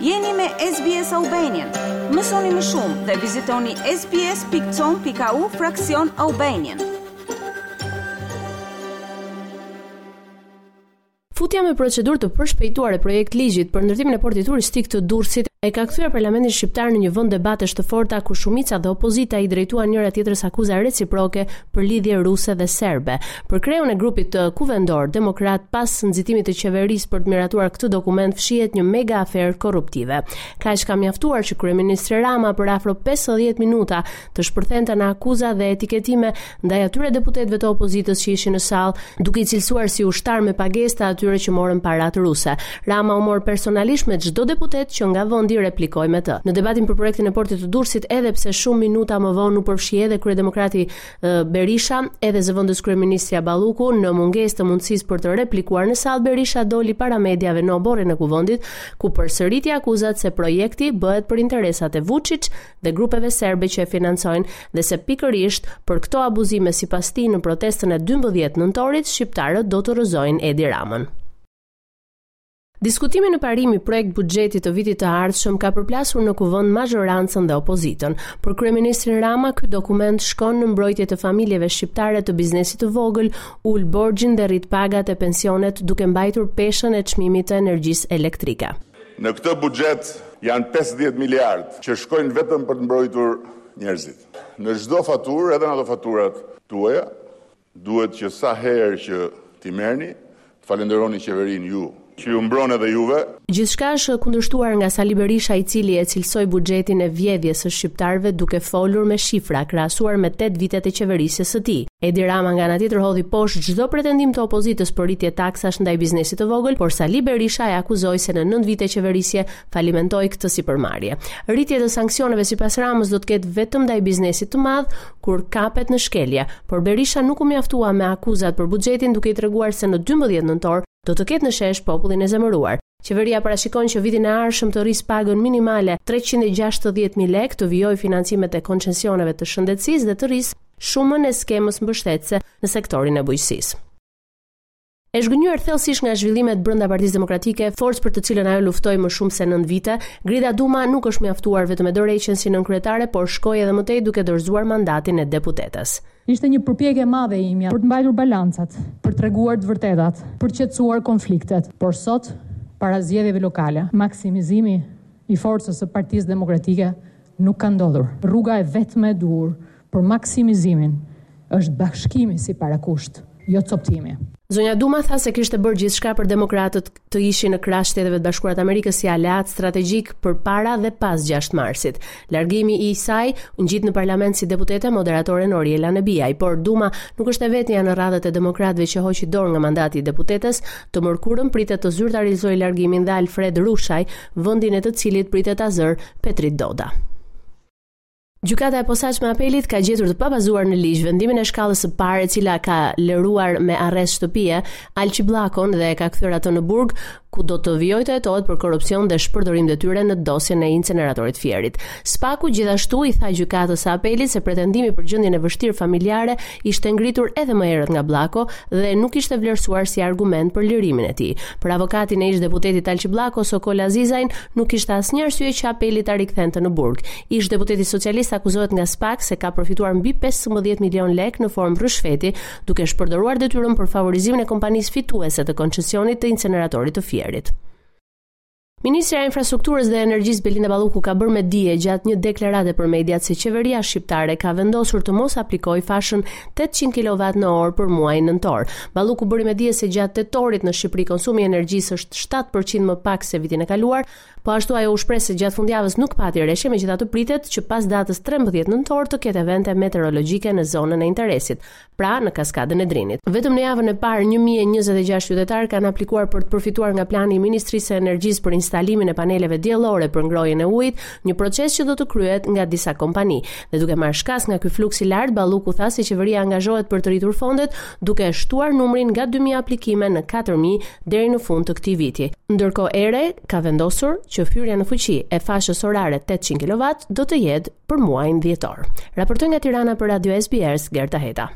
Jeni me SBS Albanian. Mësoni më shumë dhe vizitoni sbs.com.au fraksion Albanian. Futja me procedurë të përshpejtuar e projekt ligjit për ndërtimin e portit turistik të Durrësit e ka kthyer parlamentin shqiptar në një vend debatesh të forta ku shumica dhe opozita i drejtuan njëra tjetrës akuza reciproke për lidhje ruse dhe serbe. Për kreun e grupit kuvendor demokrat pas nxitimit të qeverisë për të miratuar këtë dokument fshihet një mega aferë korruptive. Kaq ka mjaftuar që kryeministri Rama për afro 50 minuta të shpërthente në akuza dhe etiketime ndaj atyre deputetëve të opozitës që ishin në sallë, duke i cilësuar si ushtarë me pagesë të atyre që morën paratë ruse. Rama u mor personalisht me çdo deputet që nga vendi replikoi me të. Në debatin për projektin e portit të Durrësit edhe pse shumë minuta më vonë u përfshi edhe kryedemokrati Berisha, edhe zëvendëskryeministrja Balluku, në mungesë të mundësisë për të replikuar në sallë, Berisha doli para mediave në oborrin e Kuvendit, ku përsëriti akuzat se projekti bëhet për interesat e Vuçiç dhe grupeve serbe që e financojnë dhe se pikërisht për këto abuzime sipas tij në protestën e dymbëdhjetë nëntorit shqiptarët do të rrëzojnë Edi Ramën. Diskutimi në parim i projekt-buxhetit të vitit të ardhshëm ka përplasur në Kuvend mazhorancën dhe opozitën. Për kryeministrin Rama, ky dokument shkon në mbrojtje të familjeve shqiptare të biznesit të vogël, ul borxhin dhe rrit pagat e pensionet duke mbajtur peshën e çmimit të energjisë elektrike. Në këtë buxhet janë pesëdhjetë miliardë që shkojnë vetëm për të mbrojtur njerëzit. Në çdo faturë, edhe në ato faturat tuaja, Duhet që sa herë që t'i merrni, të falënderoni qeverinë ju, që ju mbron edhe juve. Gjithçka është kundërshtuar nga Sali Berisha i cili e cilësoi buxhetin e vjedhjes së shqiptarëve duke folur me shifra, krahasuar me tetë vitet e qeverisjes së tij. Edi Rama nga ana tjetër hodhi poshtë çdo pretendim të opozitës për rritje taksash ndaj biznesit të vogël, por Sali Berisha e akuzoi se në nëntë vite qeverisje falimentoi këtë sipërmarrje. Rritje të sanksioneve sipas Ramës do të ketë vetëm ndaj biznesit të madh, kur kapet në shkelje, por Berisha nuk u mjaftua me akuzat për buxhetin duke i treguar se në dymbëdhjetë nëntor do të ketë në shesh popullin e zemëruar. Qeveria parashikon që vitin e ardhshëm të rrisë pagën minimale treqind e gjashtëdhjetë mijë lekë, të vijojë financimet e koncesioneve të shëndetësisë dhe të rrisë shumën e skemës mbështetëse në sektorin e bujqësisë. E zhgënjyer thellësisht nga zhvillimet brenda Partisë Demokratike, forcë për të cilën ajo luftoi më shumë se nëntë vite, Grida Duma nuk është mjaftuar vetëm me dorëheqjen si nënkryetare, por shkoi edhe më tej duke dorëzuar mandatin e deputetes. Ishte një përpjekje e madhe e imja për të mbajtur balancat, për treguar të vërtetat, për qetësuar konfliktet, por sot, para zgjedhjeve lokale, maksimizimi i forcës së Partisë Demokratike nuk ka ndodhur. Rruga e vetme e duhur Për maksimizimin është bashkimi si parakusht, jo copëtimi. Zonja Duma tha se kishte bërë gjithçka që demokratët të ishin në krah Shteteve të Bashkuara të Amerikës si aleat strategjik përpara dhe pas gjashtë marsit. Largimi i saj ngjit në parlament si deputete moderatoren Oriela Nebiaj, por Duma nuk është e vetmja në radhët e demokratëve që hoqi dorë nga mandati i deputetes, të mërkurën pritet të zyrtarizojë largimin dhe Alfred Rushaj, vendin e të cilit pritet ta zërë Petrit Doda. Gjykata e Posaçme e Apelit ka gjetur të pabazuar në ligj vendimin e shkallës së parë e cila ka liruar me arrest shtëpie Alqi Bllakon dhe e ka kthyer atë në burg ku do të vijojë të hetohet për korrupsion dhe shpërdorim detyre në dosjen e inceneratorit të Fierit. Spaku gjithashtu i tha gjykatës së Apelit se pretendimi për gjendjen e vështirë familjare ishte ngritur edhe më herët nga Bllako dhe nuk ishte vlerësuar si argument për lirimin e tij. Për avokatin e ish-deputetit Alqi Bllako, Sokol Hazizajn, nuk kishte asnjë arsye që Apeli ta rikthente në burg. Ish-deputeti socialist akuzohet nga spak se ka përfituar mbi pesëmbëdhjetë milionë lekë në formë rryshfeti, duke shpërdoruar detyrën për favorizimin e kompanisë fituese të koncesionit të inceneratorit të Fierit. Ministrja e Infrastrukturës dhe Energjisë Belinda Balluku ka bërë me dije gjatë një deklarate për mediat se qeveria shqiptare ka vendosur të mos aplikojë fashën tetëqind kilovat në orë për muajin nëntor. Balluku bëri me dije se gjatë tetorit në Shqipëri konsumi i energjisë është shtatë për qind më pak se vitin e kaluar, Po ashtu ajo u shpreh se gjatë fundjavës nuk pati reshje, megjithatë pritet që pas datës trembëdhjetë nëntor të ketë evente meteorologjike në zonën e interesit, pra në Kaskadën e Drinit. Vetëm në javën e parë një mijë e njëzet e gjashtë qytetarë kanë aplikuar për të përfituar nga plani i Ministrisë së Energjisë për instalimin e paneleve diellore për ngrohjen e ujit, një proces që do të kryhet nga disa kompani. Dhe duke marrë shkas nga ky fluks i lartë, Balluku tha se qeveria angazhohet për të rritur fondet, duke e shtuar numrin nga dy mijë aplikime në katër mijë deri në fund të këtij viti. Ndërkohë ERE ka vendosur që hyrja në fuqi e fashës orare 800 kilovat do të jetë për muajin dhjetor. Raportoi nga Tirana për Radio SBS Gerta Heta.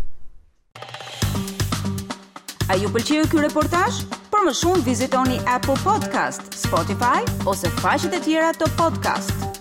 A ju pëlqeu ky reportazh? Për më shumë vizitoni Apple Podcast, Spotify ose faqet e tjera të podcast.